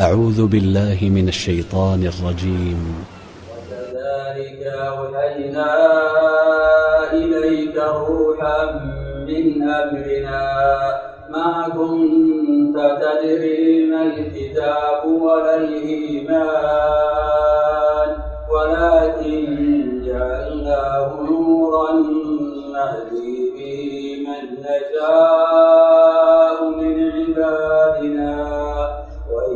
أعوذ بالله من الشيطان الرجيم. وكذلك أوحينا إليك روحا من أمرنا. ما كنت تدري ما الكتاب ولا الإيمان. ولكن جعلناه نورا نهدي به من نشاء.